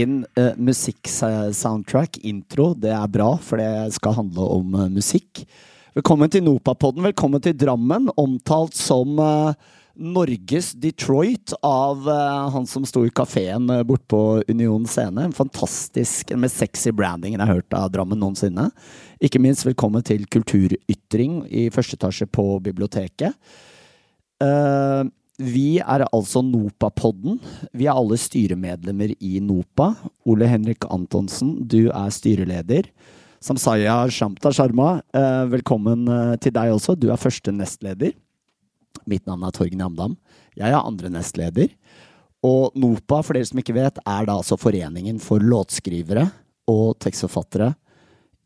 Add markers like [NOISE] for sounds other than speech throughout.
Egen uh, musikksoundtrack, intro. Det er bra, for det skal handle om uh, musikk. Velkommen til Nopapodden. Velkommen til Drammen, omtalt som uh, Norges Detroit av han som sto i kafeen uh, borte på Union scene. En fantastisk, med sexy branding jeg har hørt av Drammen noensinne. Ikke minst velkommen til Kulturytring i første etasje på biblioteket. Uh, vi er altså NOPA-podden. Vi er alle styremedlemmer i NOPA. Ole Henrik Antonsen, du er styreleder. Samsaya Shamta Sharma, eh, velkommen eh, til deg også. Du er første nestleder. Mitt navn er Torgen Amdam. Jeg er andre nestleder. Og NOPA, for dere som ikke vet, er da altså Foreningen for låtskrivere og tekstforfattere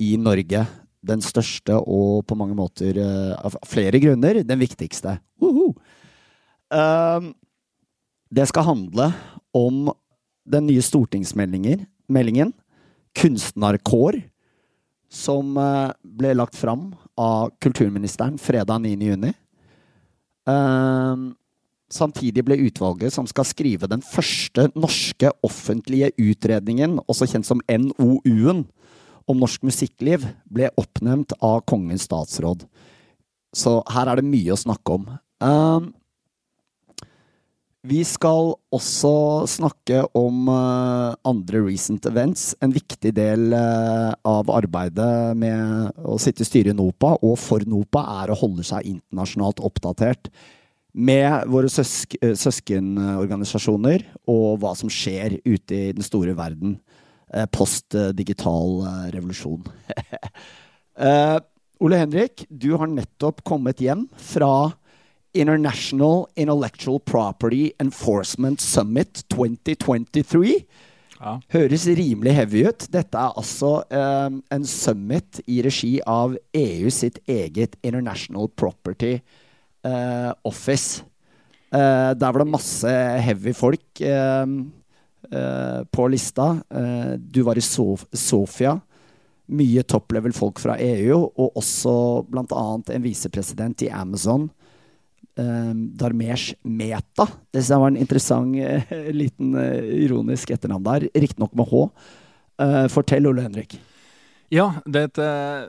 i Norge. Den største og på mange måter, eh, av flere grunner, den viktigste. Woohoo! Uh, det skal handle om den nye stortingsmeldingen, Kunstnerkår, som uh, ble lagt fram av kulturministeren fredag 9. juni. Uh, samtidig ble utvalget som skal skrive den første norske offentlige utredningen, også kjent som NOU-en, om norsk musikkliv, ble oppnevnt av Kongens statsråd. Så her er det mye å snakke om. Uh, vi skal også snakke om uh, andre recent events. En viktig del uh, av arbeidet med å sitte i styret i NOPA og for NOPA er å holde seg internasjonalt oppdatert med våre søsk søskenorganisasjoner og hva som skjer ute i den store verden post digital revolusjon. [LAUGHS] Ole Henrik, du har nettopp kommet hjem fra International Intellectual Property Enforcement Summit 2023. Ja. Høres rimelig heavy ut. Dette er altså um, en summit i regi av EU sitt eget International Property uh, Office. Uh, der var det masse heavy folk uh, på lista. du var i Sof Sofia. Mye top level-folk fra EU, og også bl.a. en visepresident i Amazon Uh, Darmesh Meta. Det synes jeg var en interessant uh, [LAUGHS] liten uh, ironisk etternavn der. Riktignok med H. Uh, fortell, Ole Henrik. Ja, det heter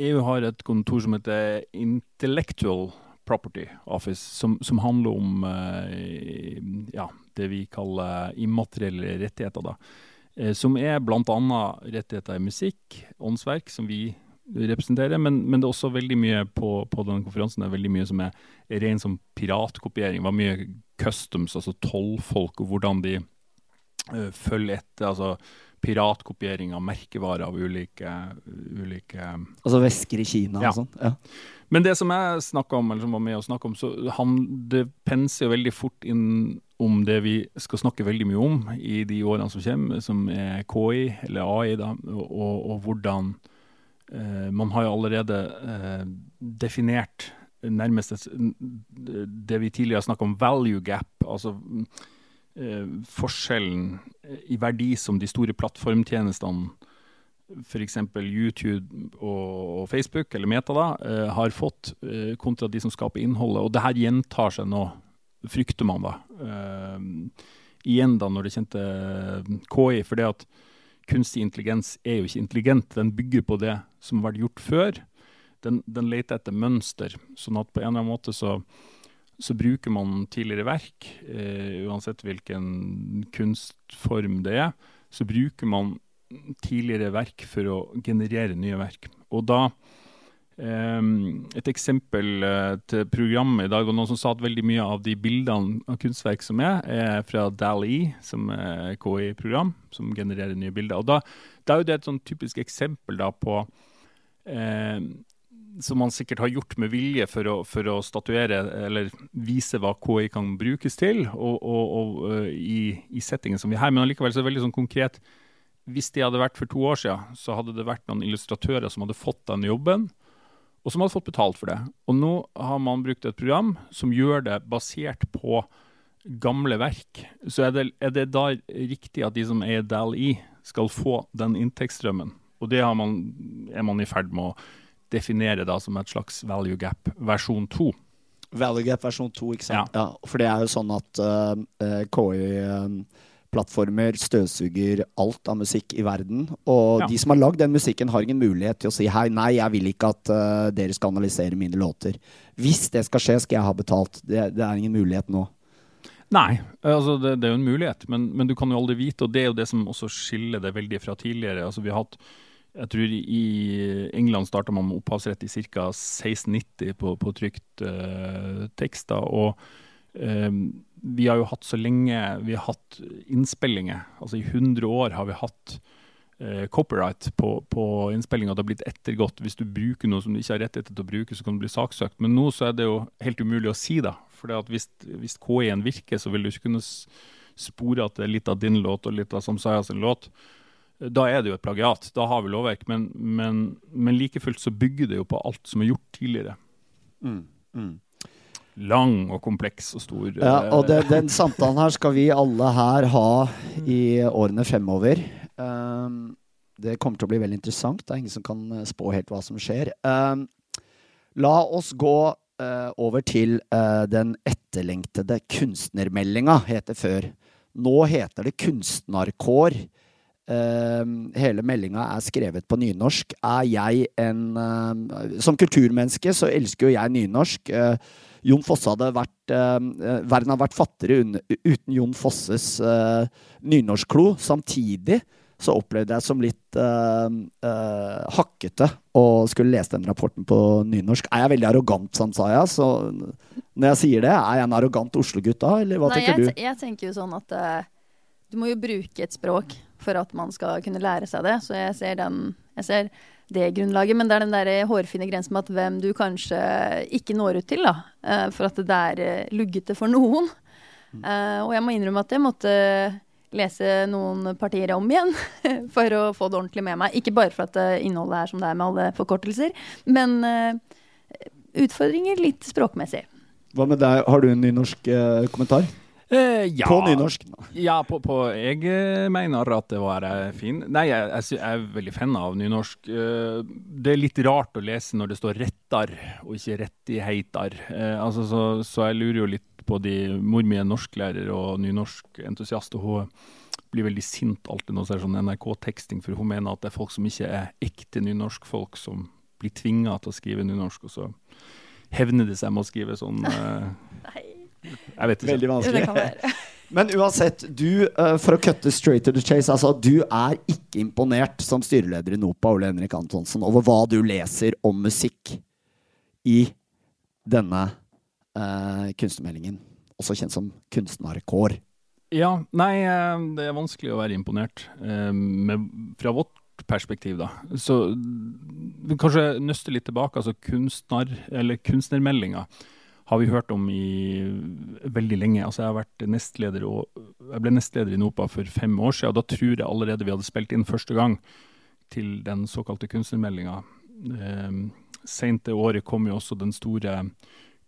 EU har et kontor som heter Intellectual Property Office, som, som handler om ja, det vi kaller immaterielle rettigheter. da. Som er bl.a. rettigheter i musikk, åndsverk, som vi representerer, men, men, det er også veldig mye på, på den konferansen det er veldig mye som er, ren som piratkopiering. Det var mye customs, altså tollfolk, og hvordan de uh, følger etter. altså piratkopiering av merkevarer av ulike, ulike Altså vesker i Kina ja. og sånn? Ja. Men det som jeg snakka om, eller som var med å snakke om, så han, det penser jo veldig fort inn om det vi skal snakke veldig mye om i de årene som kommer, som er KI, eller AI, da, og, og, og hvordan man har jo allerede eh, definert nærmest det vi tidligere snakka om value gap, altså eh, forskjellen i verdi som de store plattformtjenestene f.eks. YouTube og Facebook, eller Meta, da, har fått, kontra de som skaper innholdet. Og det her gjentar seg nå, frykter man da. igjen da når det kjente KI. for det at kunstig intelligens er jo ikke intelligent. Den bygger på det som har vært gjort før. Den, den leter etter mønster. Sånn at på en eller annen måte så, så bruker man tidligere verk, eh, uansett hvilken kunstform det er, så bruker man tidligere verk for å generere nye verk. Og da et eksempel uh, til programmet i dag var noen som sa at veldig mye av de bildene av kunstverk som er, er fra DALI, som er KI-program, som genererer nye bilder. Og da, da er det et sånn typisk eksempel da på eh, Som man sikkert har gjort med vilje for å, for å, statuere eller vise hva KI kan brukes til, og, og, og uh, i, i, settingen som vi har. Men allikevel så er det veldig sånn konkret. Hvis det hadde vært for to år siden, så hadde det vært noen illustratører som hadde fått den jobben og som hadde fått betalt for det. Og nå har man brukt et program som gjør det basert på gamle verk. Så er det, er det da riktig at de som eier DAL-I, skal få den inntektsstrømmen? Og det man, er man i ferd med å definere da som et slags value gap versjon 2. Value gap versjon 2, ikke sant. Ja. ja. for det er jo sånn at uh, eh, KI uh, plattformer støvsuger alt av musikk i verden. Og Ja. de som har lagd den musikken, har ingen mulighet til å si hei, nei, jeg vil ikke at uh, dere skal analysere mine låter. Hvis det skal skje, skal jeg ha betalt. Det, det er ingen mulighet nå. Nei, altså det, det er jo en mulighet, men, men du kan jo aldri vite. Og det er jo det som også skiller det veldig fra tidligere. Altså vi har hatt jeg tror I England starta man med opphavsrett i ca. 1690 på, på trykt uh, tekster. Og eh, vi har jo hatt så lenge Vi har hatt innspillinger. Altså I 100 år har vi hatt eh, copyright på, på innspillinga. Det har blitt ettergått. Hvis du bruker noe som du ikke har rettigheter til å bruke, så kan du bli saksøkt. Men nå så er det jo helt umulig å si, da. For hvis, hvis KI-en virker, så vil du ikke kunne spore at det er litt av din låt og litt av Samsaya sin låt. Da er det jo et plagiat. Da har vi lovverk. Men, men, men like fullt så bygger det jo på alt som er gjort tidligere. Lang og kompleks og stor. Ja, og det, eh, den samtalen her skal vi alle her ha i årene fremover. Um, det kommer til å bli veldig interessant. Det er ingen som kan eh, spå helt hva som skjer. Um, la oss gå uh, over til uh, den etterlengtede kunstnermeldinga, het det før. Nå heter det kunstnarkår. Um, hele meldinga er skrevet på nynorsk. Er jeg en um, Som kulturmenneske så elsker jo jeg nynorsk. Uh, Jon Fosse hadde vært um, uh, Verden hadde vært fattigere uten Jon Fosses uh, nynorskklo. Samtidig så opplevde jeg som litt uh, uh, hakkete å skulle lese den rapporten på nynorsk. Er jeg veldig arrogant, Samsaya? Så når jeg sier det, er jeg en arrogant Oslo-gutt da, eller hva Nei, tenker jeg, du? jeg tenker jo sånn at eh, du må jo bruke et språk for at man skal kunne lære seg det. Så jeg ser, den, jeg ser det grunnlaget. Men det er den der hårfine grensen med at hvem du kanskje ikke når ut til, da. eh, for at det er eh, luggete for noen. Mm. Eh, og jeg må innrømme at jeg måtte lese noen partier om igjen [LAUGHS] for å få det ordentlig med meg. Ikke bare for at innholdet er som det er med alle forkortelser, men utfordringer litt språkmessig. Hva med deg? Har du en nynorsk uh, kommentar? Eh, ja. På nynorsk? Ja, på, på jeg eh, mener at det var eh, fin. Nei, jeg, jeg, jeg er veldig fan av nynorsk. Eh, Det er litt rart å lese når det står 'rettar' og ikke 'rettigheiter'. Eh, Altså, så, så jeg lurer jo litt på de Mor mi er norsklærer og nynorskentusiast, og hun blir veldig sint alltid når det er sånn NRK-teksting, for hun mener at det er folk som ikke er ekte nynorskfolk, som blir tvinga til å skrive nynorsk, og så hevner de seg med å skrive sånn [LAUGHS] eh, Jeg vet ikke. Veldig vanskelig. [LAUGHS] Men uansett, du, eh, for å kutte straight to the chase, altså, du er ikke imponert som styreleder i NOPA, Ole Henrik Antonsen, over hva du leser om musikk i denne uh, kunstnermeldingen, også kjent som Kunstnerkår. Ja, nei, eh, det er vanskelig å være imponert eh, med, fra vårt perspektiv, da. Så kanskje nøste litt tilbake. altså kunstner, eller Kunstnermeldinga har vi hørt om i veldig lenge. Altså Jeg har vært nestleder og, jeg ble nestleder i NOPA for fem år siden, og da tror jeg allerede vi hadde spilt inn første gang til den såkalte kunstnermeldinga. Eh, Seint det året kom jo også den store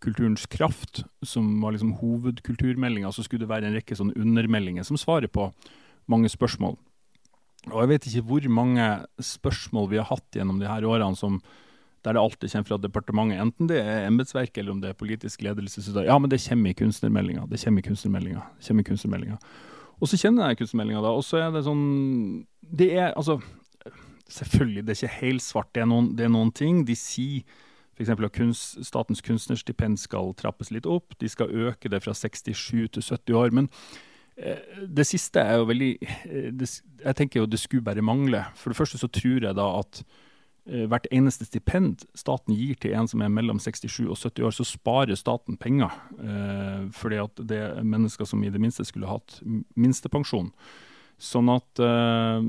Kulturens kraft, som var liksom hovedkulturmeldinga. Så skulle det være en rekke sånne undermeldinger som svarer på mange spørsmål. Og jeg vet ikke hvor mange spørsmål vi har hatt gjennom de her årene som der det alltid kommer fra departementet, enten det er embetsverket eller om det er politisk ledelse. Så da, ja, men det kommer i kunstnermeldinga. Det kommer i kunstnermeldinga. Det kommer i kunstnermeldinga. Og så kjenner jeg kunstnermeldinga, da, og så er det sånn Det er altså Selvfølgelig, det er ikke helsvart. Det er noen, det er noen ting. De sier f.eks. at kunst, statens kunstnerstipend skal trappes litt opp. De skal øke det fra 67 til 70 år. Men eh, det siste er jo veldig eh, Jeg tenker jo det skulle bare mangle. For det første så tror jeg da at hvert eneste stipend staten gir til en som er mellom 67 og 70 år, så sparer staten penger. Eh, fordi at det er mennesker som i det minste skulle hatt minstepensjon. Sånn at eh,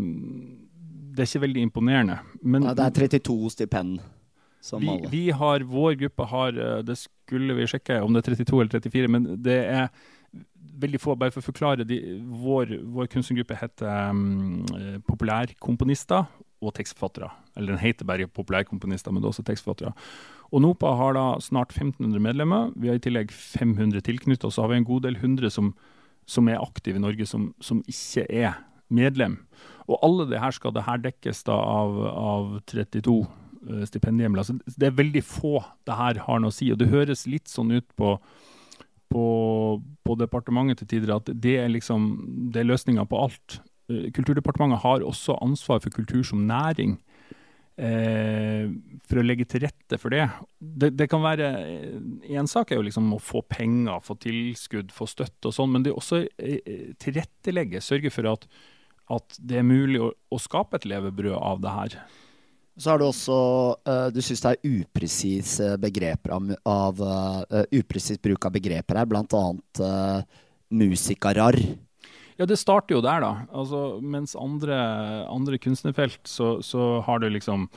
det er ikke veldig imponerende. Men Ja, det er 32 stipend. Som vi, alle. vi har, vår gruppe har eh, Det skulle vi sjekke om det er 32 eller 34, men det er veldig få. Bare for å forklare, de, vår, vår kunstnergruppe heter um, eh, populærkomponister og tekstforfattere. Eller den heter bare populærkomponister, men det er også tekstforfattere. Og NOPA har da snart 1500 medlemmer. Vi har i tillegg 500 tilknyttet, og så har vi en god del hundre som, som er aktive i Norge, som, som ikke er medlem. Og alle det her skal det her dekkes da av, av 32 eh, stipendhjemler. Så det er veldig få det her har noe å si. Og det høres litt sånn ut på, på, på departementet til tider at det er liksom er løsninga på alt. Eh, Kulturdepartementet har også ansvar for kultur som næring. Eh, for å legge til rette for det. Det, det kan være Én sak er jo liksom å få penger, få tilskudd, få støtte og sånn, men det er også eh, tilrettelegge, sørge for at, at det er mulig å, å, skape et levebrød av det her. Så har du også Du syns det er av uh, upresis bruk av begreper her, annet uh, musikarar. Ja, det starter jo der, da. Altså, mens andre, andre kunstnerfelt, så, så, har du liksom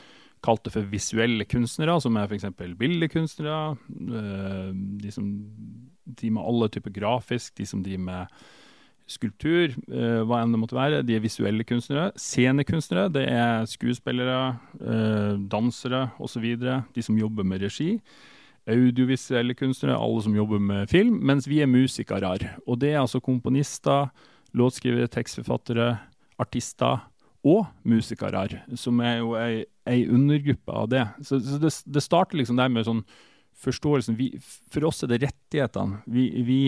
kalt det for visuelle kunstnere, som er f.eks. bildekunstnere. Øh, de som driver med alle typer grafisk, de som driver med skulptur, øh, hva enn det måtte være. De er visuelle kunstnere. Scenekunstnere, det er skuespillere, øh, dansere osv. De som jobber med regi audiovisuelle kunstnere, alle som jobber med film, mens vi er musikere. Og det er altså komponister, låtskrivere, tekstforfattere, artister og musikere, som er jo ei, ei undergruppe av det. Så, så det, det, starter liksom der med sånn forståelsen vi, For oss er det rettighetene. Vi, vi,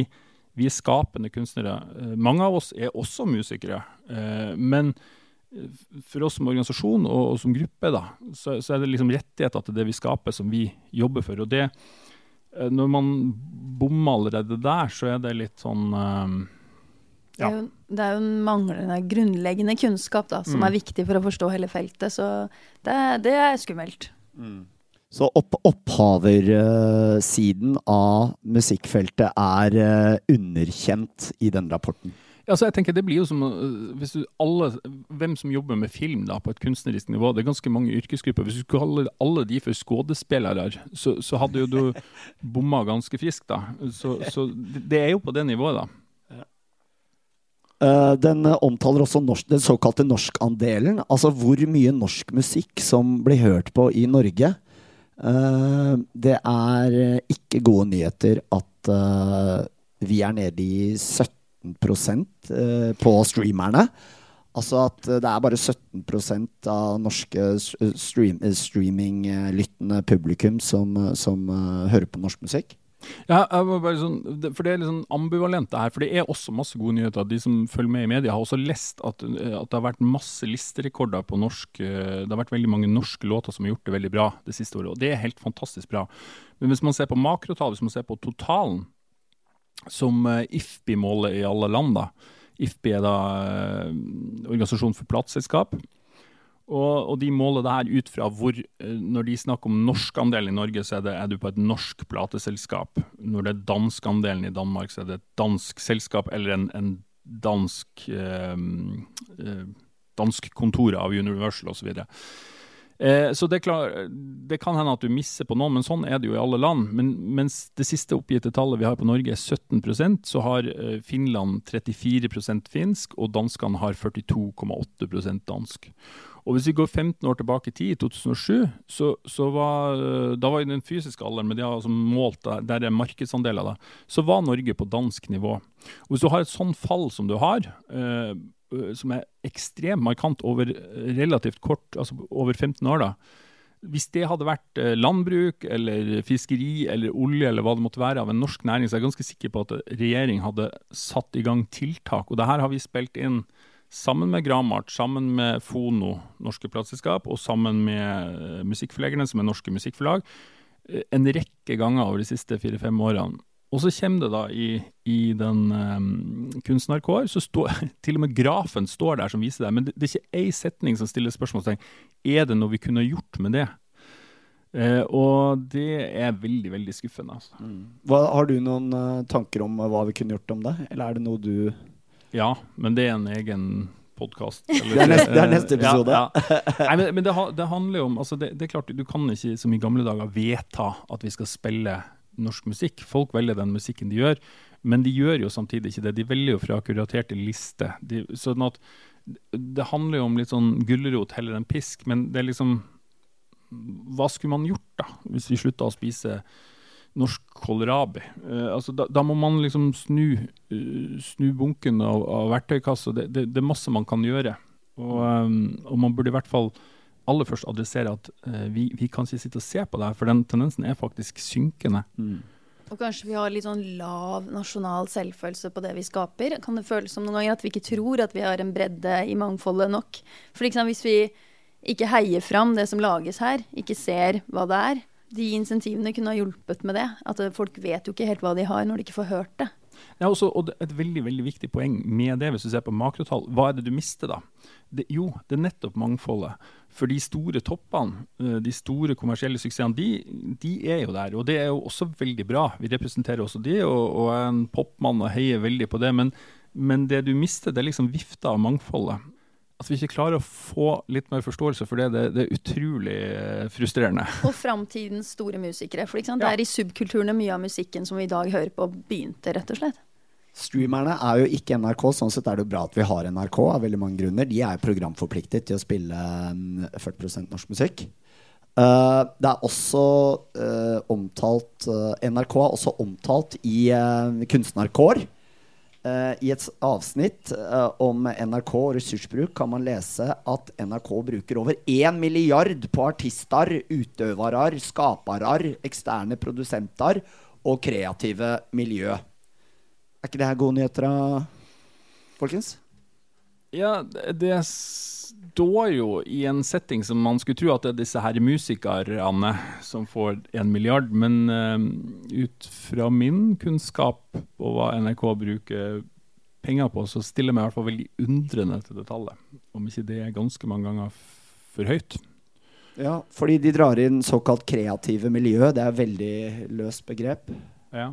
vi, er skapende kunstnere. Eh, mange av oss er også musikere. Eh, men for oss som organisasjon og, og som gruppe, da, så, så, er det liksom rettigheter til det vi skaper, som vi jobber for. Og det, eh, når man bommer allerede der, så er det litt sånn det er, jo, det er jo en manglende grunnleggende kunnskap da, som mm. er viktig for å forstå hele feltet. Så det, det er skummelt. Mm. Så opp, opphaversiden av musikkfeltet er uh, underkjent i den rapporten? Altså, jeg tenker det blir jo som uh, hvis du alle, Hvem som jobber med film da, på et kunstnerisk nivå, det er ganske mange yrkesgrupper. Hvis du skulle kalle alle de for skuespillere, så, så, hadde jo du [LAUGHS] bomma ganske friskt. da. Så, så det er jo på det nivået, da. Uh, den omtaler også norsk, den såkalte norskandelen. Altså hvor mye norsk musikk som blir hørt på i Norge. Uh, det er ikke gode nyheter at uh, vi er nede i 17% på streamerne. Altså at det er bare 17% av norske stream, streaminglyttende publikum som, som hører på norsk musikk. Ja, sånn, for Det er litt sånn ambivalent, det her. For det er også masse gode nyheter. De som følger med i media, har også lest at, eh, at det har vært masse listerekorder på norsk eh, Det har vært veldig mange norske låter som har gjort det veldig bra det siste året. Og det er helt fantastisk bra. Men hvis man ser på makrotall, hvis man ser på totalen, som IFBI IFPI måler i alle land, da IFPI er da Organisasjonen for plateselskap. Og, og, de måler det her ut fra hvor eh, Når de snakker om norskandelen i Norge, så er, det, er, du på et norsk plateselskap. Når det er danskandelen i Danmark, så er det et dansk selskap eller en, en dansk eh, eh, dansk kontor av Universal osv. Så, eh, så det, klar, det, kan hende at du misser på noen, men sånn er det jo i alle land. Men mens det siste oppgitte tallet vi har på Norge er 17% så har eh, Finland 34% finsk, og danskene har 42,8% dansk. Og hvis vi går 15 år tilbake i tid, i 2007, så, så var da var i den fysiske alderen, men de har altså målt der, er markedsandeler, da, så var Norge på dansk nivå. Og hvis du har et sånn fall som du har, eh, som er ekstremt markant over relativt kort, altså over 15 år, da, hvis det hadde vært eh, landbruk eller fiskeri eller olje eller hva det måtte være av en norsk næring, så er jeg ganske sikker på at regjering hadde satt i gang tiltak. Og det her har vi spilt inn sammen med Gramart, sammen med Fono, norske plateselskap, og sammen med uh, musikkforleggerne, som er norske musikkforlag, uh, en rekke ganger over de siste fire-fem årene. Og så kommer det da i, i den um, kunstnerkår, så står [LAUGHS] til og med grafen står der som viser det. Men det, det er ikke ei setning som stiller spørsmålstegn. Er det noe vi kunne gjort med det? Uh, og det er veldig, veldig skuffende. Altså. Mm. Hva, har du noen uh, tanker om hva vi kunne gjort om det, eller er det noe du ja, men det er en egen podkast. [LAUGHS] Det, det, er neste episode. Ja, ja. Nei, men, men det, det, handler jo om altså det, det, er klart, Du kan ikke som i gamle dager vedta at vi skal spille norsk musikk. Folk velger den musikken de gjør, men de gjør jo samtidig ikke det. De velger jo fra kuraterte lister. De, sånn at det handler jo om litt sånn gulrot heller enn pisk, men det er liksom Hva skulle man gjort, da, hvis vi slutta å spise norsk kålrabi. Uh, altså, da, da, må man liksom snu, uh, snu bunken av, av verktøykassa. Det, det, det, er masse man kan gjøre. Og, um, og, man burde i hvert fall aller først adressere at uh, vi, vi, kan ikke sitte og se på det her, for den tendensen er faktisk synkende. Mm. Og kanskje vi har litt sånn lav nasjonal selvfølelse på det vi skaper. Kan det føles som noen ganger at vi ikke tror at vi har en bredde i mangfoldet nok? For liksom, hvis vi ikke heier fram det som lages her, ikke ser hva det er, de insentivene kunne ha hjulpet med det. At folk vet jo ikke helt hva de har når de ikke får hørt det. Ja, også, og Et veldig veldig viktig poeng med det, hvis du ser på makrotall, hva er det du mister da? Det, jo, det er nettopp mangfoldet. For de store toppene, eh, de store kommersielle suksessene, de, de, er jo der. Og det er jo også veldig bra. Vi representerer også de, og, og er en popmann og heier veldig på det. Men, men det du mister, det er liksom vifta av mangfoldet at vi ikke klarer å få litt mer forståelse for det, det, det er utrolig eh, frustrerende. [LAUGHS] Og framtidens store musikere. For ja. det er i subkulturene mye av musikken som vi i dag hører på, begynte, rett og slett. Streamerne er jo ikke NRK, sånn sett er det jo bra at vi har NRK av veldig mange grunner. De er programforpliktet til å spille 40 mm, norsk musikk. Uh, det er også uh, omtalt uh, NRK er også omtalt i Kunstnerkår Uh, I et avsnitt uh, om NRK og ressursbruk kan man lese at NRK bruker over 1 milliard på artister, utøvere, skapere, eksterne produsenter og kreative miljø. Er ikke det her gode nyheter, folkens? Ja, det står jo i en setting som man skulle tro at det er disse her musikerne som får en milliard, men uh, ut fra min kunnskap og hva NRK bruker penger på, så stiller jeg meg i hvert fall veldig undrende til det tallet. Om ikke det er ganske mange ganger for høyt. Ja, fordi de drar inn såkalt kreative miljø. Det er et veldig løst begrep. Ja.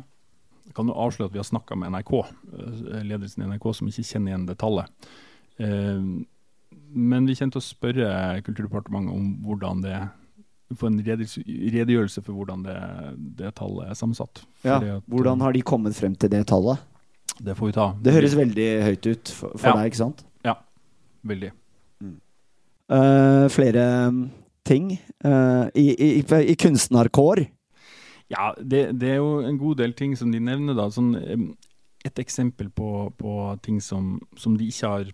Jeg kan jo avsløre at vi har snakka med NRK, eh, ledelsen i NRK, som ikke kjenner igjen det tallet. Eh, men vi kjente å spørre Kulturdepartementet om hvordan det få en redegjørelse for hvordan det, det tallet er sammensatt. Ja, at, hvordan har de kommet frem til det tallet? Det får vi ta. Det høres veldig høyt ut for, for ja. deg, ikke sant? Ja, veldig. Mm. Uh, flere ting uh, i, i, i kunstnerkår? Ja, det, det, er jo en god del ting som de nevner. da. Sånn, et eksempel på, på ting som, som de ikke har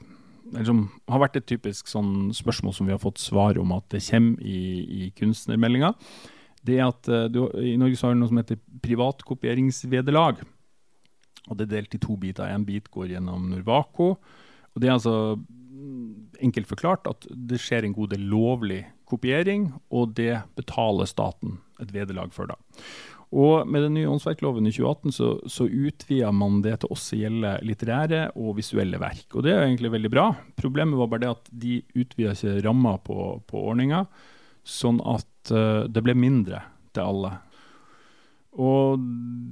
som har vært et typisk sånn spørsmål som vi har fått svar om at det kommer i, i kunstnermeldinga, det er at uh, du, i Norge så har vi noe som heter privatkopieringsvederlag. Og det er delt i to biter. En bit går gjennom Norvako, og Det er altså mm, enkelt forklart at det skjer en god del lovlig kopiering, og det betaler staten et vederlag for. da. Og med den nye åndsverkloven i 2018 så, så utvida man det til også å gjelde litterære og visuelle verk. Og det er egentlig veldig bra. Problemet var bare det at de utvida ikke ramma på, på ordninga, sånn at uh, det ble mindre til alle. Og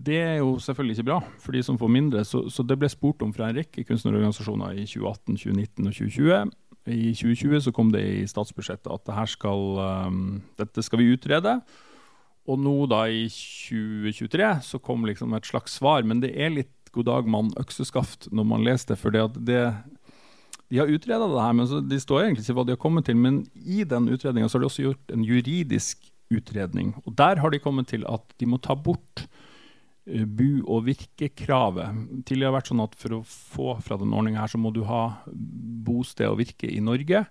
det er jo selvfølgelig ikke bra for de som får mindre, så, så det ble spurt om fra en rekke kunstnerorganisasjoner i 2018, 2019 og 2020. I 2020 så kom det i statsbudsjettet at det skal, um, dette skal vi utrede. Og nå da i 2023 så kom liksom et slags svar, men det er litt god dag mann økseskaft når man leser det. For de har utreda det her, men de står egentlig ikke hva de har kommet til. Men i den utredninga har de også gjort en juridisk utredning. Og der har de kommet til at de må ta bort uh, bu- og virkekravet. Tidligere har vært sånn at for å få fra denne ordninga her, så må du ha bosted og virke i Norge.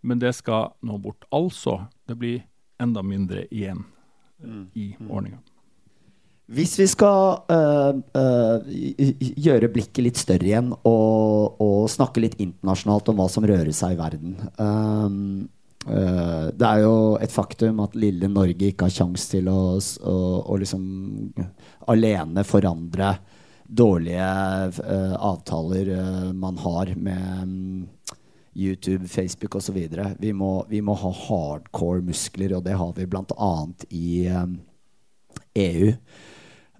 Men det skal nå bort. Altså, det blir enda mindre igjen. I ordninga. Hvis vi skal øh, øh, gjøre blikket litt større igjen og, og, snakke litt internasjonalt om hva som rører seg i verden um, øh, Det er jo et faktum at lille Norge ikke har kjangs til å, å, å liksom alene forandre dårlige avtaler man har med YouTube, Facebook osv. Vi, må, vi må ha hardcore muskler, og det har vi bl.a. i um, EU.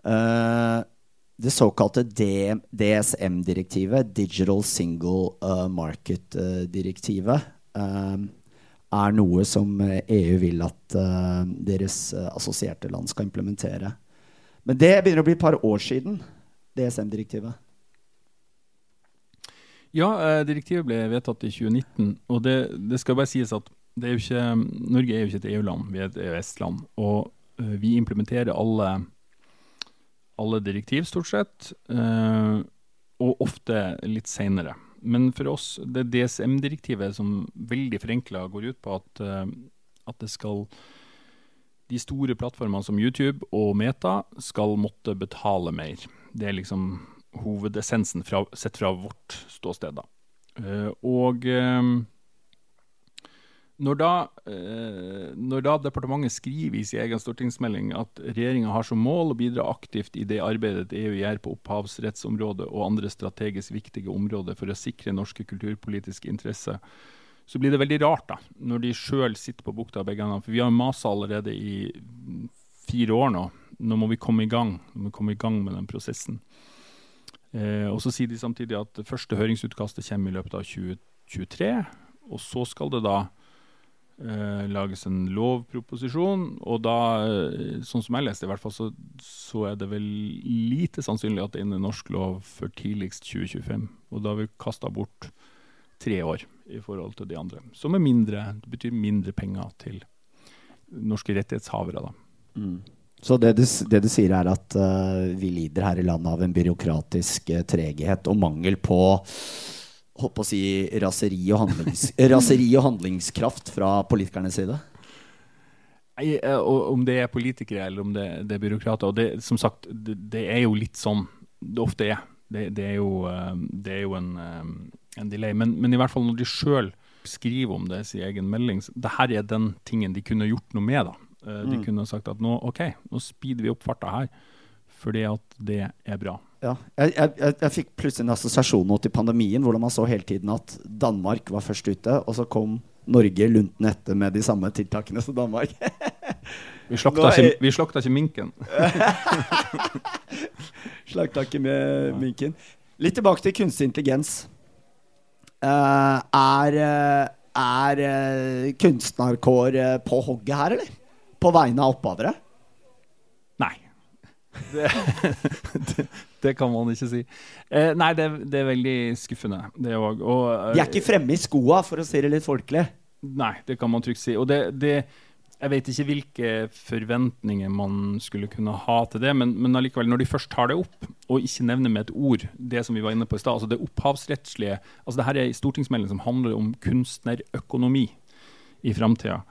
Uh, det såkalte DSM-direktivet, Digital Single uh, Market-direktivet, uh, er noe som EU vil at deres assosierte land skal implementere. Men det begynner å bli et par år siden, DSM-direktivet. Ja, eh, direktivet ble vedtatt i 2019. Og det, det skal bare sies at er ikke, Norge er jo ikke et EU-land, vi er et EØS-land. Og uh, vi implementerer alle, alle direktiv, stort sett. Uh, og ofte litt seinere. Men for oss, det DSM-direktivet som veldig forenkla går ut på at, at det skal de store plattformene som YouTube og Meta skal måtte betale mer. Det er liksom hovedessensen fra, sett fra vårt ståsted. Da. Uh, og uh, når da, uh, når da, departementet skriver i sin egen stortingsmelding at regjeringa har som mål å bidra aktivt i det arbeidet EU gjør på opphavsrettsområdet og andre strategisk viktige områder for å sikre norske kulturpolitiske interesser, så blir det veldig rart da, når de sjøl sitter på bukta begge hendene. For vi har masa allerede i fire år nå. Nå må vi komme i gang, vi komme i gang med den prosessen. Eh, og Så sier de samtidig at det første høringsutkastet kommer i løpet av 2023. Og så skal det da eh, lages en lovproposisjon. Og da, eh, sånn som jeg leste i hvert fall, så, så, er det vel lite sannsynlig at det er norsk lov før tidligst 2025. Og da har vi kasta bort tre år i forhold til de andre. Som er mindre, det betyr mindre penger til norske rettighetshavere. da. Mm. Så det du, det du, sier er at uh, vi lider her i landet av en byråkratisk uh, treghet og mangel på på å si raseri og, handlings, [LAUGHS] raseri og handlingskraft fra politikernes side? Nei, uh, om det er politikere eller om det, det er byråkrater. Og det, som sagt, det, det, er jo litt sånn det ofte er. Det, er, jo, det er jo en, en delay. Men, men, i hvert fall når de sjøl skriver om det i sin egen melding, det her er den tingen de kunne gjort noe med. da Eh, de mm. kunne sagt at nå, OK, nå speeder vi opp farta her, fordi at det er bra. Ja, jeg, jeg, jeg fikk plutselig en assosiasjon nå til pandemien, hvordan man så hele tiden at Danmark var først ute, og så kom Norge lunten etter med de samme tiltakene som Danmark. [LAUGHS] vi slakta, ikke, vi slakta ikke minken. [LAUGHS] slakta ikke med minken. Litt tilbake til kunstig intelligens. Uh, er, uh, er kunstnerkår på hogget her, eller? På vegne av opphavere? Nei. Det, [LAUGHS] det, det, kan man ikke si. Eh, nei, det, det, er veldig skuffende, det òg. Uh, De er ikke fremme i skoa, for å si det litt folkelig? Nei, det kan man trygt si. Og det, jeg vet ikke hvilke forventninger man skulle kunne ha til det, men, men allikevel, når de først tar det opp, og ikke nevner med et ord det som vi var inne på i stad, altså det opphavsrettslige altså det her er en stortingsmelding som handler om kunstnerøkonomi i framtida.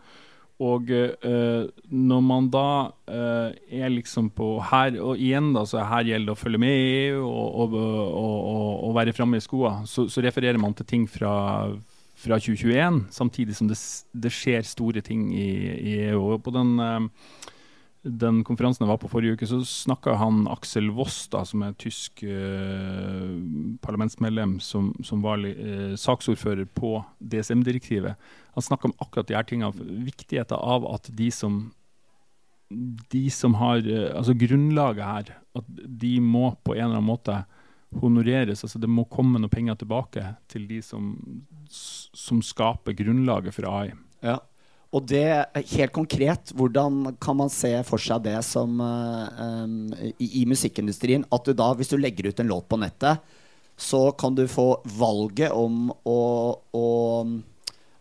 Og uh, når man da uh, er liksom på her Og igjen, da, så her gjelder det å følge med i EU og, og, og, og være framme i skoa, så, så, refererer man til ting fra, fra 2021, samtidig som det, det, skjer store ting i, i EU. Og på den uh, den konferansen jeg var på forrige uke, så snakka han Aksel Voss, da, som er tysk eh, parlamentsmedlem, som, som var eh, saksordfører på DSM-direktivet. Han snakka om akkurat de her tingene. Viktigheten av at de som, de som har eh, Altså grunnlaget her, at de må på en eller annen måte honoreres. altså Det må komme noen penger tilbake til de som, som skaper grunnlaget for AI. Ja. Og det, helt konkret, hvordan kan man se for seg det som um, i, i, musikkindustrien? At du da, hvis du legger ut en låt på nettet, så kan du få valget om å, å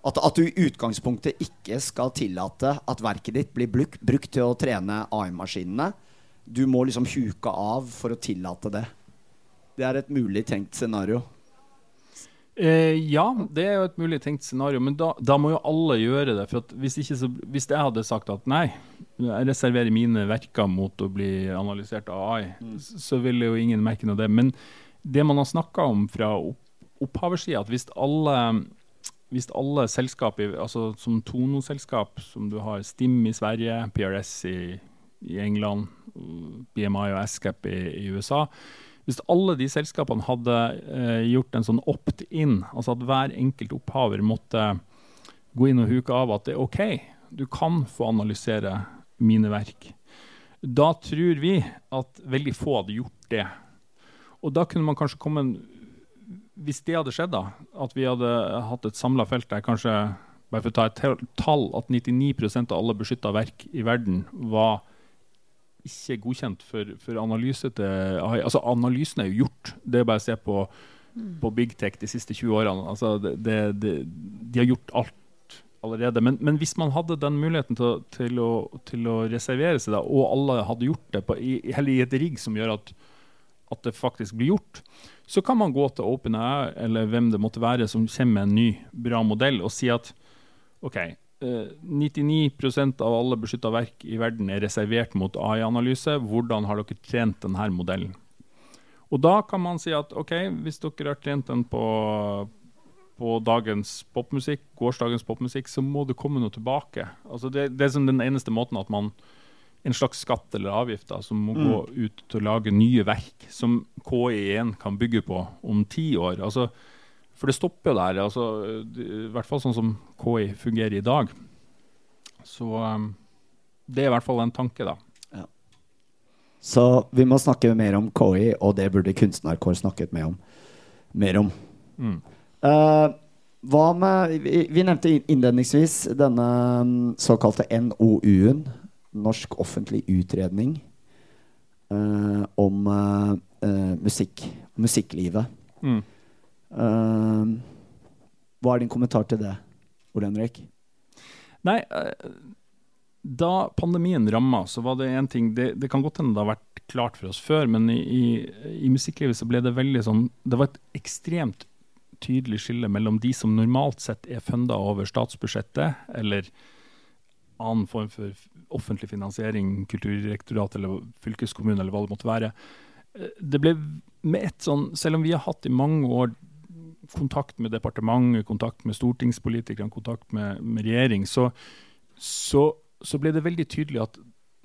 at, at, du i utgangspunktet ikke skal tillate at verket ditt blir bruk, brukt til å trene AI-maskinene. Du må liksom huke av for å tillate det. Det er et mulig tenkt scenario. Eh, ja, det er jo et mulig tenkt scenario, men da, da må jo alle gjøre det. For hvis, så, hvis, jeg hadde sagt at nei, jeg reserverer mine verker mot å bli analysert av AI, mm. så ville jo ingen merke noe av det. Men det man har snakka om fra opp, opphaversida, at hvis alle, hvis alle selskap, altså som Tono-selskap, som du har Stim i Sverige, PRS i, i England, BMI og SCAP i, i USA hvis alle de selskapene hadde eh, gjort en sånn opt-in, altså at hver enkelt opphaver måtte gå inn og huke av at det er OK, du kan få analysere mine verk, da tror vi at veldig få hadde gjort det. Og da kunne man kanskje komme Hvis det hadde skjedd, da, at vi hadde hatt et samla felt der kanskje, bare for å ta et tall, at 99% av alle beskytta verk i verden var ikke godkjent for, for analyse til AI. Altså, analysen er jo gjort. Det er bare å se på, mm. på Big Tech de siste 20 årene. Altså, det, det, det, de har gjort alt allerede. Men, men, hvis man hadde den muligheten til, til, å, til å, reservere seg, da, og alle hadde gjort det på, i, heller i et rigg som gjør at, at det faktisk blir gjort, så kan man gå til OpenAI eller hvem det måtte være som kommer med en ny, bra modell og si at OK, 99% av alle beskytta verk i verden er reservert mot AI-analyse. Hvordan har dere trent denne modellen? Og da kan man si at OK, hvis dere har trent den på, på dagens popmusikk, gårsdagens popmusikk, så må det komme noe tilbake. Altså det, det er som den eneste måten at man en slags skatt eller avgift da, som må gå ut til å lage nye verk som KI1 kan bygge på om ti år. Altså, for det stopper jo der. Altså, I hvert fall sånn som KI fungerer i dag. Så um, det er i hvert fall en tanke, da. Så vi må snakke mer om KI, og det burde Kunstnerkår snakket mer om. Mer om. Mm. Uh, hva med vi, vi nevnte innledningsvis denne mm, såkalte NOU-en, Norsk offentlig utredning, eh, om eh, musikk, musikklivet. Mm. Eh, hva er din kommentar til det, Ole Henrik? Nei, eh, da pandemien ramma, så var det en ting Det, det kan godt hende det har vært klart for oss før, men i, i, i musikklivet så ble det veldig sånn Det var et ekstremt tydelig skille mellom de som normalt sett er funda over statsbudsjettet, eller annen form for offentlig finansiering, kulturdirektorat eller fylkeskommune, eller hva det måtte være. Eh, Det ble med ett sånn Selv om vi har hatt i mange år kontakt med departementet, kontakt med stortingspolitikerne, kontakt med, med regjering, så, så, så ble det veldig tydelig at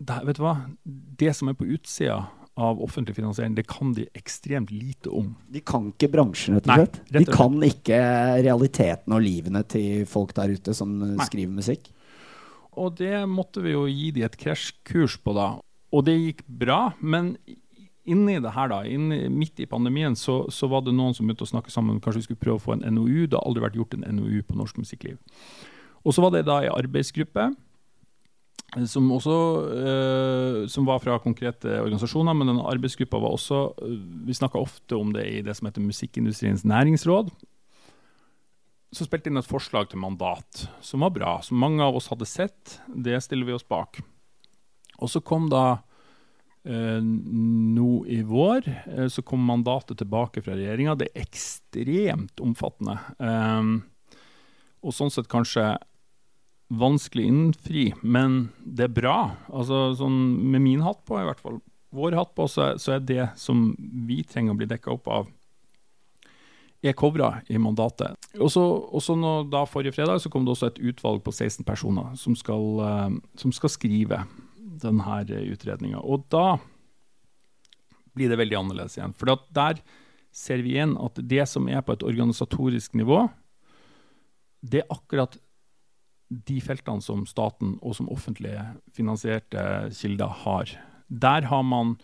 det, vet du hva? det som er på utsida av offentlig finansiering, det kan de ekstremt lite om. De kan ikke bransjen, rett og Nei, slett. rett og De kan ikke realiteten og livene til folk der ute som Nei. skriver musikk. Og det måtte vi jo gi de et krasjkurs på da. Og det gikk bra, men inni det her da, inni, midt i pandemien, så, så var det noen som begynte å snakke sammen. Kanskje vi skulle prøve å få en NOU. Det har aldri vært gjort en NOU på norsk musikkliv. Og så var det da ei arbeidsgruppe eh, som også eh, som var fra konkrete organisasjoner, men denne arbeidsgruppa var også eh, Vi snakka ofte om det i det som heter Musikkindustriens næringsråd. Så spilte inn et forslag til mandat som var bra, som mange av oss hadde sett. Det stiller vi oss bak. Og så kom da nå i vår eh, så kom mandatet tilbake fra regjeringa. Det er ekstremt omfattende. Um, og sånn sett kanskje vanskelig innfri, men det er bra. Altså sånn med min hatt på, i hvert fall vår hatt på, så, er- det som vi trenger å bli dekka opp av, er covra i mandatet. Og så, da Forrige fredag så kom det også et utvalg på 16 personer som skal, eh, som skal skrive denne utredninga. Og da blir det veldig annerledes igjen. For der ser vi igjen at det som er på et organisatorisk nivå, det er akkurat de feltene som staten og som offentlig finansierte kilder har. Der har man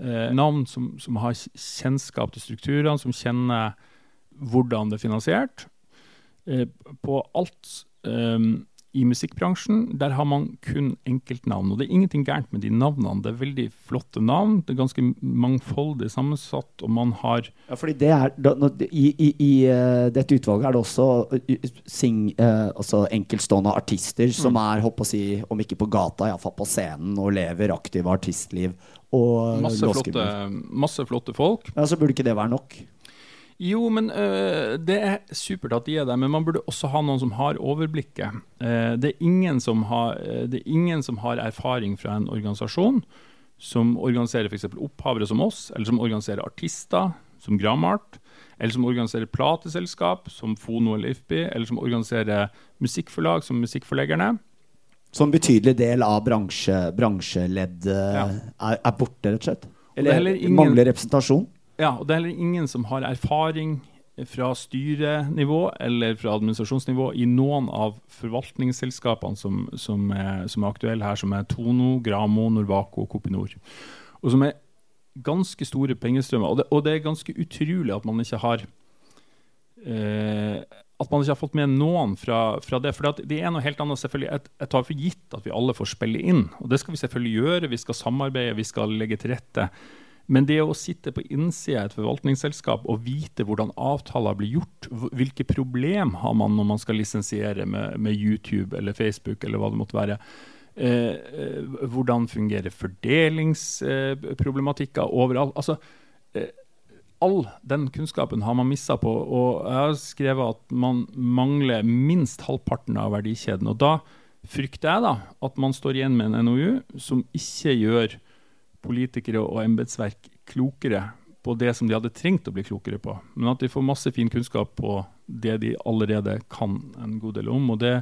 eh, navn som, som har kjennskap til strukturene, som kjenner hvordan det er finansiert. Eh, på alt eh, i musikkbransjen, der har man kun enkeltnavn. Og det er ingenting gærent med de navnene. Det er veldig flotte navn. Det er ganske mangfoldig sammensatt, og man har Ja, fordi det er, da, I i, i eh, dette utvalget er det også eh, sing, eh, altså enkeltstående artister som Mm. er, håper å si, om ikke på gata, iallfall på scenen, og lever aktive artistliv. Og masse flotte, masse flotte folk. Ja, så burde ikke det være nok. Jo, men øh, det er supert at de er der, men man burde også ha noen som har overblikket. Eh, det, er ingen som har, eh, det er ingen som har erfaring fra en organisasjon som organiserer f.eks. opphavere som oss, eller som organiserer artister, som Gramart, eller som organiserer plateselskap, som Fono eller IFPI, eller som organiserer musikkforlag, som Musikkforleggerne. Så en betydelig del av bransje, bransjeleddet Ja. er, er borte, rett og slett. er Eller heller ingen- mangler representasjon. Ja, og det er ingen som har erfaring fra styrenivå eller fra administrasjonsnivå i noen av forvaltningsselskapene som, som, er, som er aktuelle her, som er Tono, Gramo, Norvaco og Kopinor. Og som er ganske store pengestrømmer. Og det, og det er ganske utrolig at man ikke har eh, at man ikke har fått med noen fra, fra det. For det er noe helt annet. selvfølgelig. Jeg, jeg tar for gitt at vi alle får spille inn. Og det skal vi selvfølgelig gjøre. Vi skal samarbeide, vi skal legge til rette. Men det å sitte på innsida av et forvaltningsselskap og vite hvordan avtaler blir gjort, hvilke problem har man når man skal lisensiere med, med YouTube eller Facebook eller hva det måtte være, eh, eh, hvordan fungerer fordelingsproblematikker overalt altså, eh, all den kunnskapen har man missa på. Og jeg har skrevet at man mangler minst halvparten av verdikjeden. Og da frykter jeg da at man står igjen med en NOU som ikke gjør politikere og embetsverk klokere på det som de hadde trengt å bli klokere på, men at de får masse fin kunnskap på det de allerede kan en god del om. og det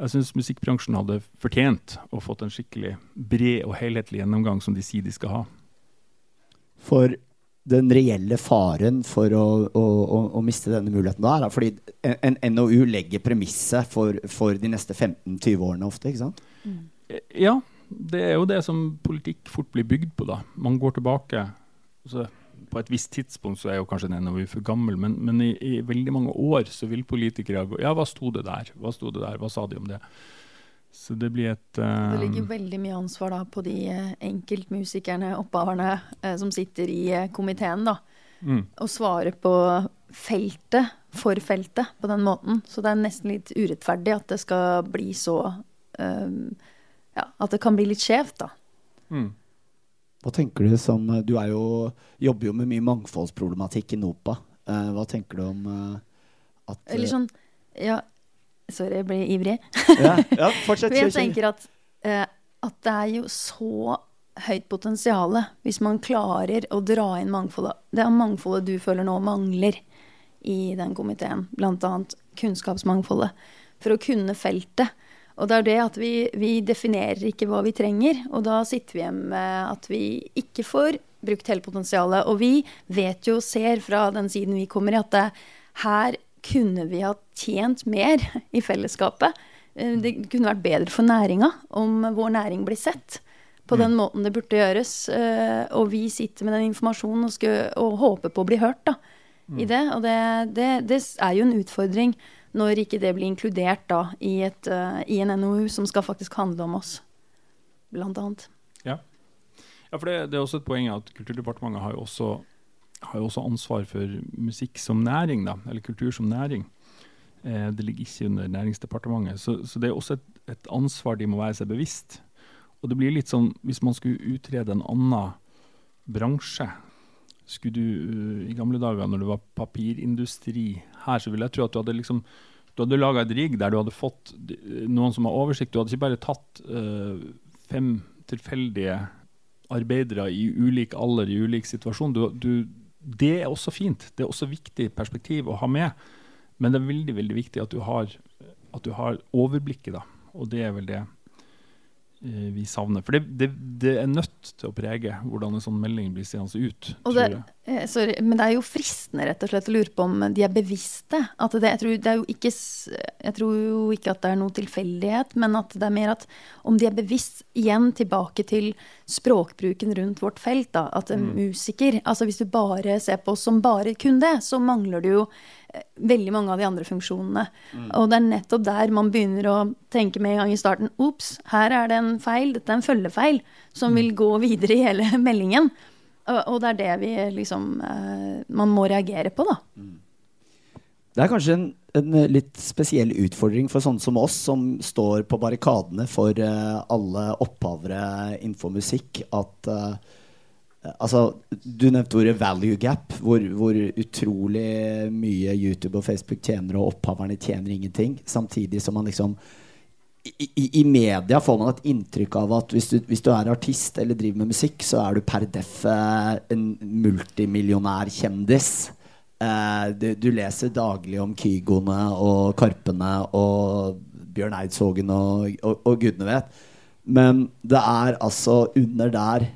jeg syns musikkbransjen hadde fortjent å fått en skikkelig bred og helhetlig gjennomgang, som de sier de skal ha. For den reelle faren for å, å, å, å miste denne muligheten da, er fordi en, en NOU legger premisset for, for, de neste 15-20 årene ofte, ikke sant? Mm. Ja, det er jo det som politikk fort blir bygd på, da. Man går tilbake Så På et visst tidspunkt så er jo kanskje den NOU for gammel, men, men i, i, veldig mange år så vil politikere gå Ja, hva sto det der? Hva sto det der? Hva sa de om det? Så det blir et uh, Det ligger veldig mye ansvar da på de eh, enkeltmusikerne, opphaverne, eh, som sitter i uh, komiteen, da. Mm. Og svare på feltet for feltet på den måten. Så det er nesten litt urettferdig at det skal bli så Ja, at det kan bli litt skjevt, da. Mm. Hva tenker du som Du er jo, jobber jo med mye mangfoldsproblematikk i NOPA. hva tenker du om at Eller sånn Ja, Sorry, jeg ble ivrig. ja, ja, [LAUGHS] fortsett. jeg tenker at, uh, at, det er jo så høyt potensial hvis man klarer å dra inn mangfoldet. Det er mangfoldet du føler nå mangler i den komiteen. Bl.a. kunnskapsmangfoldet. For å kunne feltet. Og det er det at vi, vi, definerer ikke hva vi trenger. Og da sitter vi igjen med at vi ikke får brukt hele potensialet. Og vi vet jo, ser fra den siden vi kommer i, at det, her kunne vi ha tjent mer [LAUGHS] i fellesskapet? Eh, det kunne vært bedre for næringa om vår næring blir sett på den mm. måten det burde gjøres. Eh, og vi sitter med den informasjonen og, skal, og håper på å bli hørt da, i mm. det. Og det, det, det, er jo en utfordring når ikke det blir inkludert da, i, et, uh, i en NOU som skal faktisk handle om oss, blant annet. Ja, ja for det, det, er også et poeng at Kulturdepartementet har jo også har jo også ansvar for musikk som næring, da, eller kultur som næring. Eh, det ligger ikke under Næringsdepartementet. Så, så det er også et, et, ansvar de må være seg bevisst. Og det blir litt sånn, Hvis man skulle utrede en annen bransje skulle du uh, I gamle dager, når det var papirindustri her, så vil jeg tro at du hadde liksom du hadde laga et rigg der du hadde fått noen som har oversikt. Du hadde ikke bare tatt uh, fem tilfeldige arbeidere i ulik alder, i ulik situasjon. Du, du, det er også fint. Det er også viktig perspektiv å ha med. Men det er veldig veldig viktig at du har, at du har overblikket, da. Og det er vel det Eh, vi savner. For det, det, det, er nødt til å prege hvordan en sånn melding blir seende ut. Det, eh, sorry, men det er jo fristende rett og slett å lure på om de er bevisste. At det, jeg, tror, jo ikke, jeg tror jo ikke at det er noe tilfeldighet, men at det er mer at om de er bevisst Igjen tilbake til språkbruken rundt vårt felt. Da, at en mm. musiker altså Hvis du bare ser på oss som bare kun det, så mangler du jo veldig mange av de andre funksjonene. Mm. Og det er nettopp der man begynner å tenke med en gang i starten Ops, her er det en feil, dette er en følgefeil, som mm. vil gå videre i hele [LAUGHS] meldingen. Og, og, det er det vi liksom eh, Man må reagere på, da. Mm. Det er kanskje en, en, litt spesiell utfordring for sånne som oss, som står på barrikadene for uh, alle opphavere innenfor musikk, at uh, Altså, du nevnte ordet value gap, hvor, hvor, utrolig mye YouTube og Facebook tjener, og opphaverne tjener ingenting. Samtidig som man liksom i, i, i media får man et inntrykk av at hvis du, hvis du, er artist eller driver med musikk, så er du per deff en en multimillionærkjendis. Eh, du, du, leser daglig om Kygoene og Karpene og Bjørn Eidsvågen og, og, og gudene vet. Men det er altså under der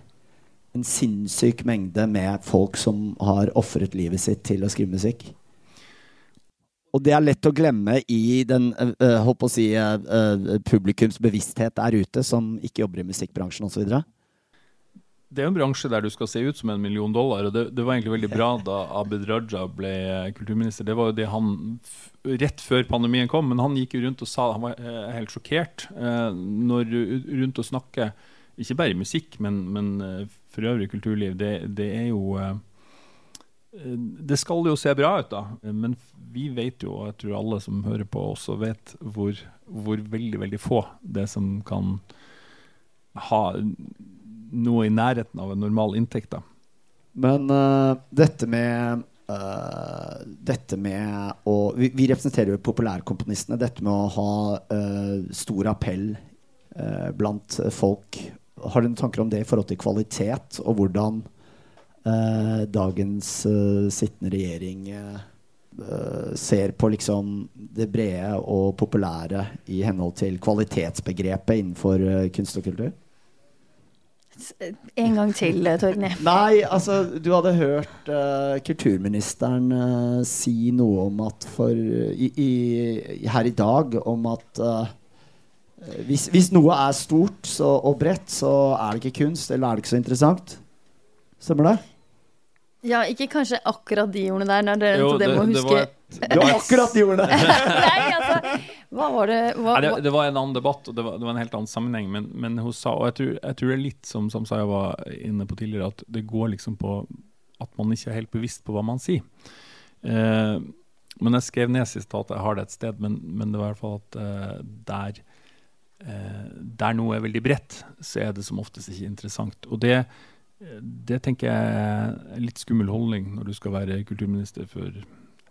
en sinnssyk mengde med folk som har ofret livet sitt til å skrive musikk. Og det er lett å glemme i den uh, å si, uh, publikums bevissthet der ute, som ikke jobber i musikkbransjen osv. Det er en bransje der du skal se ut som en million dollar. og Det, det var egentlig veldig bra [LAUGHS] da Abid Raja ble kulturminister. Det var jo det han rett før pandemien kom, men han gikk jo rundt og sa Han var uh, helt sjokkert når rundt å snakke, ikke bare i musikk, men, men for øvrig kulturliv, det, det er jo eh, det skal jo se bra ut, da. Men vi vet jo, og jeg tror alle som hører på også vet, hvor, hvor veldig, veldig få det som kan ha noe i nærheten av en normal inntekt. da. Men uh, dette med uh, Dette med å vi, vi, representerer jo populærkomponistene. Dette med å ha uh, stor appell blant folk. Har du noen tanker om det i forhold til kvalitet, og hvordan dagens sittende regjering ser på liksom det brede og populære i henhold til kvalitetsbegrepet innenfor kunst og kultur? En gang til, eh, Torgny. [LAUGHS] Nei, altså du hadde hørt uh, kulturministeren uh, si noe om at for i, i, her i dag om at uh, hvis, hvis, noe er stort så, og bredt, så er det ikke kunst, eller er det ikke så interessant. Stemmer det? Ja, ikke kanskje akkurat de ordene der. Når det, jo, det, det må huske. Det var et, det var akkurat de ordene! [LAUGHS] Nei, altså, hva var det hva, Nei, det, var en annen debatt, og det var, var en helt annen sammenheng. Men, men hun sa, og jeg tror, jeg tror, det er litt som Samsaya var inne på tidligere, at det går liksom på at man ikke er helt bevisst på hva man sier. Eh, men jeg skrev ned sitatet, jeg har det et sted, men, men det var i hvert fall at eh, der, eh, der noe er veldig bredt, så er det som oftest ikke interessant. Og det det tenker jeg er litt skummel holdning når du skal være kulturminister for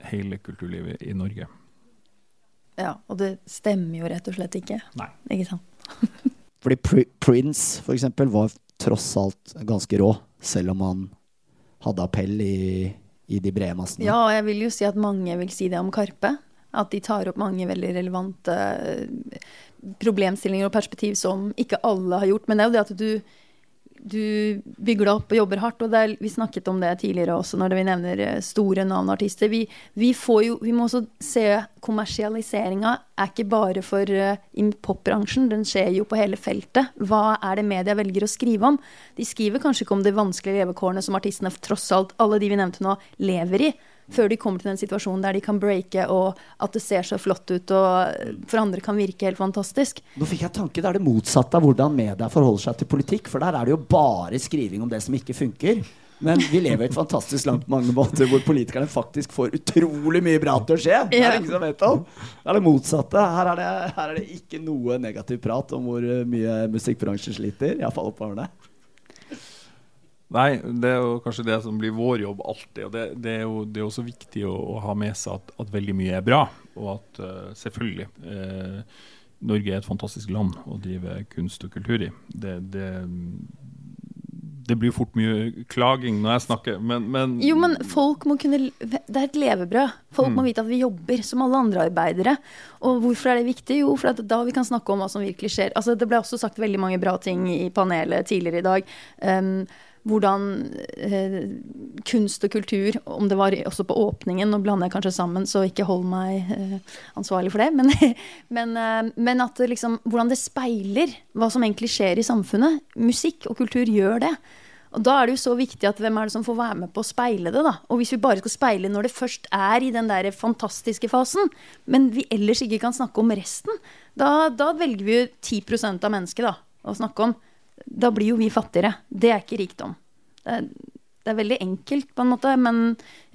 hele kulturlivet i Norge. Ja, og det stemmer jo rett og slett ikke. Nei. Ikke sant? [LAUGHS] Fordi Pri Prince, for eksempel, var tross alt ganske rå, selv om han hadde appell i, i de brede massene. Ja, og jeg vil jo si at mange vil si det om Karpe. At de tar opp mange veldig relevante problemstillinger og perspektiv som ikke alle har gjort. Men det er jo det at du du bygger deg opp og jobber hardt. og er, Vi snakket om det tidligere også når vi nevner eh, store navneartister. Vi, vi, vi må også se kommersialiseringa er ikke bare for uh, popbransjen, den skjer jo på hele feltet. Hva er det media velger å skrive om? De skriver kanskje ikke om de vanskelige levekårene som artistene tross alt, alle de vi nevnte nå, lever i før de kommer til den situasjonen der de kan breake, og at det ser så flott ut og for andre kan virke helt fantastisk. Nå fikk jeg tanke, Det er det motsatte av hvordan media forholder seg til politikk. For der er det jo bare skriving om det som ikke funker. Men vi lever et fantastisk langt mange måter hvor politikerne faktisk får utrolig mye bra til å skje. Det er ingen som vet om. Det er det motsatte. Her er det, her er det ikke noe negativ prat om hvor mye musikkbransjen sliter. Iallfall oppover det. Nei, det er jo kanskje det som blir vår jobb alltid. og Det, det er jo det er også viktig å, å, ha med seg at, at, veldig mye er bra. Og at uh, selvfølgelig uh, Norge er et fantastisk land å drive kunst og kultur i. Det, det, det blir fort mye klaging når jeg snakker, men, men Jo, men folk må kunne Det er et levebrød. Folk mm. må vite at vi jobber som alle andre arbeidere. Og hvorfor er det viktig? Jo, for da vi kan snakke om hva som virkelig skjer. Altså, det ble også sagt veldig mange bra ting i panelet tidligere i dag. Um, hvordan eh, kunst og kultur, om det var også på åpningen, nå blander jeg kanskje sammen, så ikke hold meg eh, ansvarlig for det, men, [LAUGHS] men, eh, men at liksom, hvordan det speiler hva som egentlig skjer i samfunnet. Musikk og kultur gjør det. Og Da er det jo så viktig at hvem er det som får være med på å speile det, da. Og hvis vi bare skal speile når det først er i den der fantastiske fasen, men vi ellers ikke kan snakke om resten, da, da velger vi jo 10% av mennesket da, å snakke om da blir jo vi fattigere. Det er ikke rikdom. Det er, det er veldig enkelt, på en måte, men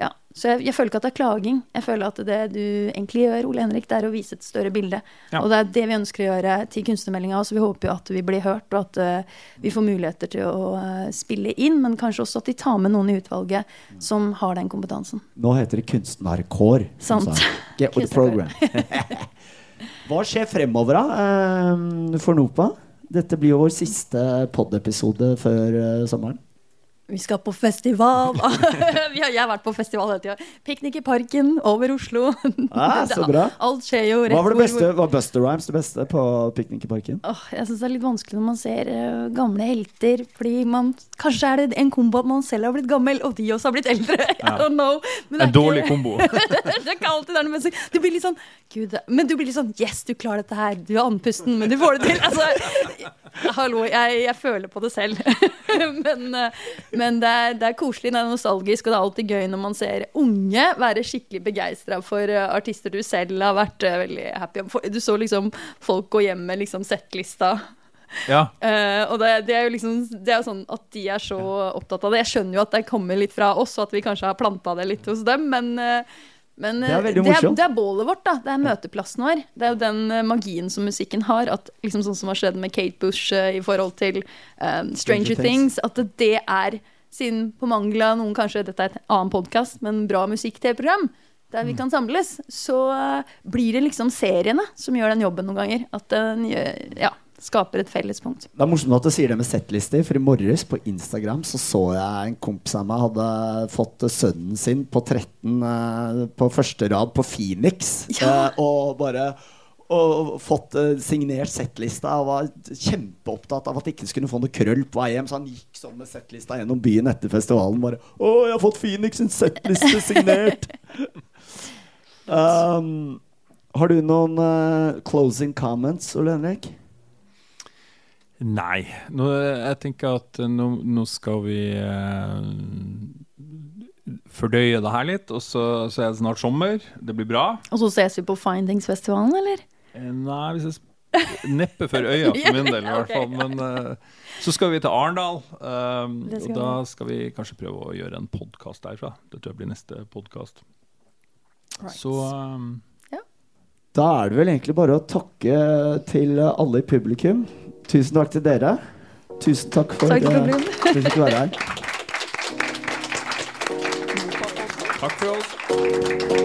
ja. Så jeg, jeg, føler ikke at det er klaging. Jeg føler at det du egentlig gjør, Ole Henrik, det er å vise et større bilde. Ja. Og det er det vi ønsker å gjøre til kunstnermeldinga. Så vi håper jo at vi blir hørt, og at uh, vi får muligheter til å uh, spille inn. Men kanskje også at de tar med noen i utvalget som har den kompetansen. Nå heter det kunstnerkår. Sant. Get with the program. Hva skjer fremover, da, uh, for NOPA? Dette blir jo vår siste pod-episode før uh, sommeren. Vi skal på festival! [LAUGHS] [LAUGHS] jeg har vært på festival hele tida. Piknik i parken over Oslo. [LAUGHS] Ah, så bra. Alt skjer jo rett Hva var det beste, var Buster Rhymes det beste på Piknik i parken? Oh, jeg syns det er litt vanskelig når man ser uh, gamle helter. Fordi man Kanskje er det en kombo at man selv har blitt gammel, og de også har blitt eldre. Ja. I don't know. en ikke, dårlig kombo. det er ikke alltid det er. Du blir litt sånn Gud, men du blir litt sånn Yes, du klarer dette her. Du er andpusten, men du får det til. Altså, hallo, jeg, jeg føler på det selv. [LAUGHS] men uh, men det er, det er, koselig, det er nostalgisk, og det er alltid gøy når man ser unge være skikkelig begeistra for uh, artister du selv har vært uh, veldig happy om. Du så liksom folk gå hjem med liksom settlista. Ja. Uh, [LAUGHS] og det, det, er jo liksom Det er sånn at de er så opptatt av det. Jeg skjønner jo at det kommer litt fra oss, og at vi kanskje har planta det litt hos dem, men men det er. Det er, det er bålet vårt, da. Det er møteplassen vår. Det er jo den magien som musikken har. At liksom Sånn som har skjedd med Kate Bush uh, i forhold til um, Stranger, Stranger Things. At det er siden på mangel av noen kanskje Dette er et annen podkast, men bra musikk-TV-program der vi kan samles, så eh, blir det liksom seriene som gjør den jobben noen ganger. At den gjør- ja, skaper et fellespunkt. Det er morsomt at du sier det med settlister, for i morges på Instagram så så jeg en kompis av meg hadde fått sønnen sin på 13 eh, på første rad på Phoenix. Ja. eh, og bare og fått eh, signert settlista og var kjempeopptatt av at det ikke skulle få noe krøll på vei hjem. Så han gikk sånn med settlista gjennom byen etter festivalen. Bare 'Å, jeg har fått Phoenix sin settliste [LAUGHS] signert!' um, har du noen uh, closing comments, Ole Henrik? Nei. Nå, jeg tenker at eh, nå, nå skal vi eh, fordøye det her litt, og så, så er det snart sommer. Det blir bra. Og så ses vi på Findingsfestivalen, eller? Eh, Nei, vi ses Neppe for øya, for min del i hvert [LAUGHS] fall. Men eh, så skal vi til Arendal, um, og da skal vi kanskje prøve å gjøre en podkast derfra. Det tror jeg blir neste podkast. Så um, Da er det vel egentlig bare å takke til alle i publikum. Tusen takk til dere. Tusen takk for eh, at vi fikk være her. takk for oss.